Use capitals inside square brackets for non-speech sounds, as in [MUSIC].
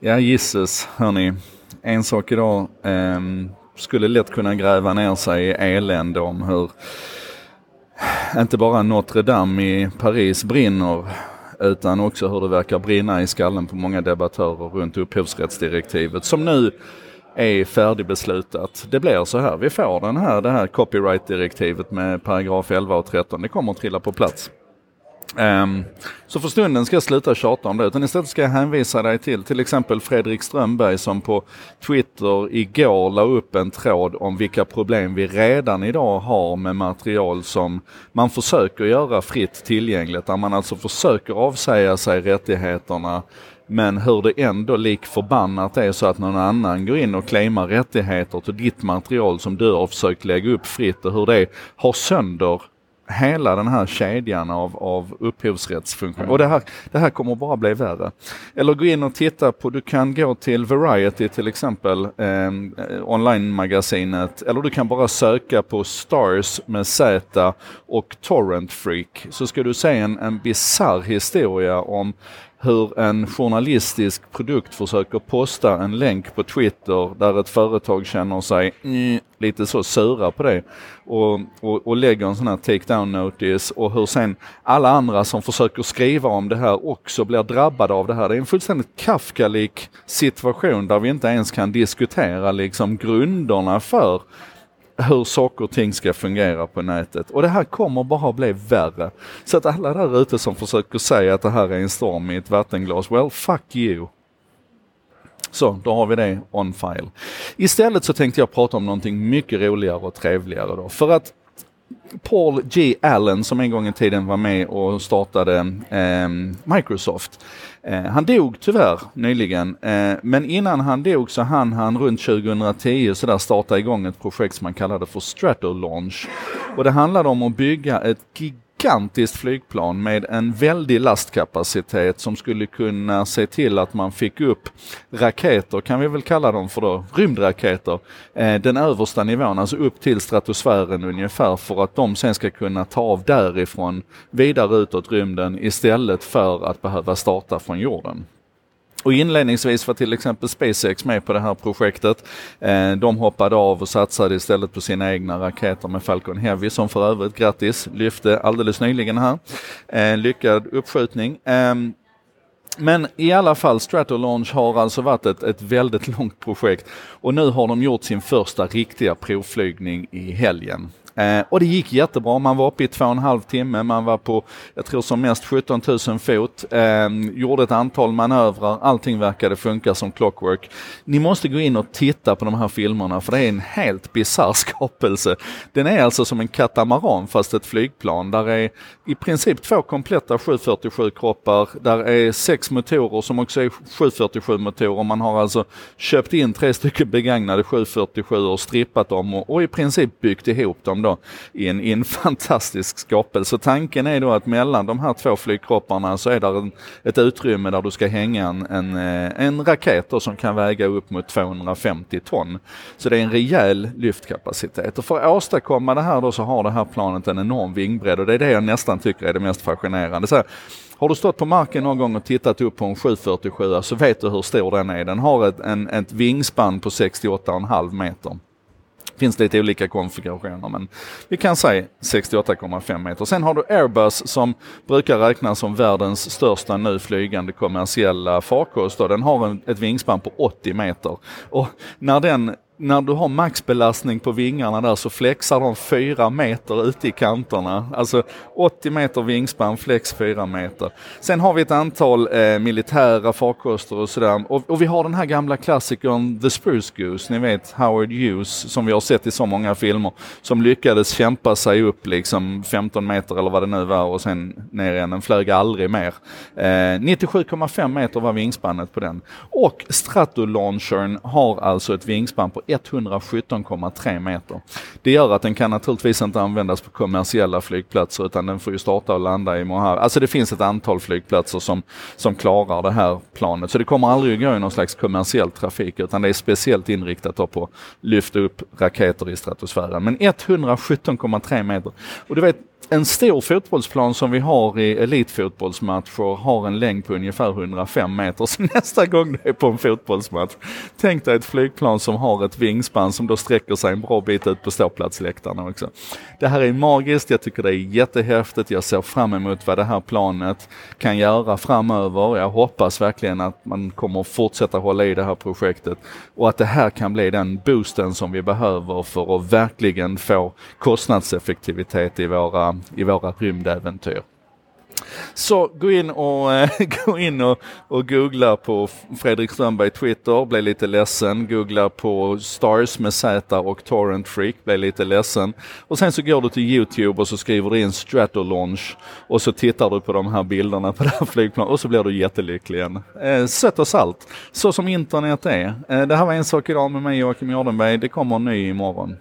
Ja, gisses hörni. En sak idag eh, skulle lätt kunna gräva ner sig i elände om hur inte bara Notre Dame i Paris brinner utan också hur det verkar brinna i skallen på många debattörer runt upphovsrättsdirektivet som nu är färdigbeslutat. Det blir så här, vi får den här, det här copyright-direktivet med paragraf 11 och 13, det kommer att trilla på plats. Um, så för stunden ska jag sluta tjata om det, utan istället ska jag hänvisa dig till till exempel Fredrik Strömberg som på Twitter igår la upp en tråd om vilka problem vi redan idag har med material som man försöker göra fritt tillgängligt, där man alltså försöker avsäga sig rättigheterna men hur det ändå lik förbannat är så att någon annan går in och claimar rättigheter till ditt material som du har försökt lägga upp fritt och hur det har sönder hela den här kedjan av, av upphovsrättsfunktioner. Och det här, det här kommer bara bli värre. Eller gå in och titta på, du kan gå till Variety till exempel, ehm, eh, online-magasinet, eller du kan bara söka på Stars med Z och Torrent Freak. Så ska du se en, en bizarr historia om hur en journalistisk produkt försöker posta en länk på Twitter där ett företag känner sig mm, lite så sura på det och, och, och lägger en sån här take-down notice och hur sen alla andra som försöker skriva om det här också blir drabbade av det här. Det är en fullständigt Kafkalik situation där vi inte ens kan diskutera liksom grunderna för hur saker och ting ska fungera på nätet. Och det här kommer bara bli värre. Så att alla där ute som försöker säga att det här är en storm i ett vattenglas, well fuck you. Så, då har vi det on file. Istället så tänkte jag prata om någonting mycket roligare och trevligare då. För att Paul G. Allen som en gång i tiden var med och startade eh, Microsoft. Eh, han dog tyvärr nyligen, eh, men innan han dog så hann han runt 2010 så där starta igång ett projekt som man kallade för Stratolaunch. Och det handlade om att bygga ett gigantiskt flygplan med en väldig lastkapacitet som skulle kunna se till att man fick upp raketer, kan vi väl kalla dem för då, rymdraketer, eh, den översta nivån, alltså upp till stratosfären ungefär för att de sen ska kunna ta av därifrån vidare utåt rymden istället för att behöva starta från jorden. Och inledningsvis var till exempel SpaceX med på det här projektet. Eh, de hoppade av och satsade istället på sina egna raketer med Falcon Heavy som för övrigt, grattis, lyfte alldeles nyligen här. Eh, lyckad uppskjutning. Ehm, men i alla fall, Stratolaunch har alltså varit ett, ett väldigt långt projekt och nu har de gjort sin första riktiga provflygning i helgen. Eh, och det gick jättebra. Man var uppe i två och en halv timme. Man var på, jag tror som mest 17 000 fot. Eh, gjorde ett antal manövrar. Allting verkade funka som clockwork. Ni måste gå in och titta på de här filmerna för det är en helt bisarr [LAUGHS] skapelse. Den är alltså som en katamaran fast ett flygplan. Där är i princip två kompletta 747 kroppar. Där är sex motorer som också är 747 motorer. Man har alltså köpt in tre stycken begagnade 747 och strippat dem och, och i princip byggt ihop dem då i en, i en [LAUGHS] fantastisk skapelse. Så tanken är då att mellan de här två flygkropparna så är det en, ett utrymme där du ska hänga en, en, eh, en raket då, som kan väga upp mot 250 ton. Så det är en rejäl lyftkapacitet och för att åstadkomma det här då så har det här planet en enorm vingbredd och det är det jag nästan tycker är det mest fascinerande. Så här, har du stått på marken någon gång och tittat upp på en 747 så vet du hur stor den är. Den har ett, en, ett vingspann på 68,5 meter finns lite olika konfigurationer men vi kan säga 68,5 meter. Sen har du Airbus som brukar räknas som världens största nu flygande kommersiella farkost. Den har en, ett vingspann på 80 meter. Och när den när du har maxbelastning på vingarna där så flexar de 4 meter ute i kanterna. Alltså 80 meter vingspann, flex 4 meter. Sen har vi ett antal eh, militära farkoster och sådär. Och, och, vi har den här gamla klassikern The Spruce Goose, ni vet Howard Hughes som vi har sett i så många filmer. Som lyckades kämpa sig upp liksom 15 meter eller vad det nu var och sen ner igen. Den flög aldrig mer. Eh, 97,5 meter var vingspannet på den. Och Stratolaunchern har alltså ett vingspann på 117,3 meter. Det gör att den kan naturligtvis inte användas på kommersiella flygplatser utan den får ju starta och landa i Mojave. Alltså det finns ett antal flygplatser som, som klarar det här planet. Så det kommer aldrig att gå i någon slags kommersiell trafik utan det är speciellt inriktat på att lyfta upp raketer i stratosfären. Men 117,3 meter. Och du vet, en stor fotbollsplan som vi har i elitfotbollsmatcher har en längd på ungefär 105 meter. [LAUGHS] Så nästa gång du är på en fotbollsmatch, tänk dig ett flygplan som har ett vingspann som då sträcker sig en bra bit ut på ståplatsläktarna också. Det här är magiskt, jag tycker det är jättehäftigt, jag ser fram emot vad det här planet kan göra framöver. Jag hoppas verkligen att man kommer fortsätta hålla i det här projektet och att det här kan bli den boosten som vi behöver för att verkligen få kostnadseffektivitet i våra i våra rymdäventyr. Så gå in och, eh, [LAUGHS] gå in och, och googla på Fredrik Strömberg Twitter, bli lite ledsen. Googla på Stars med Z och Torrent Freak, bli lite ledsen. Och sen så går du till Youtube och så skriver du in Stratolaunch och så tittar du på de här bilderna på det här flygplanet och så blir du jättelycklig igen. Eh, sött och salt, så som internet är. Eh, det här var En sak idag med mig Joakim Jardenberg. Det kommer en ny imorgon.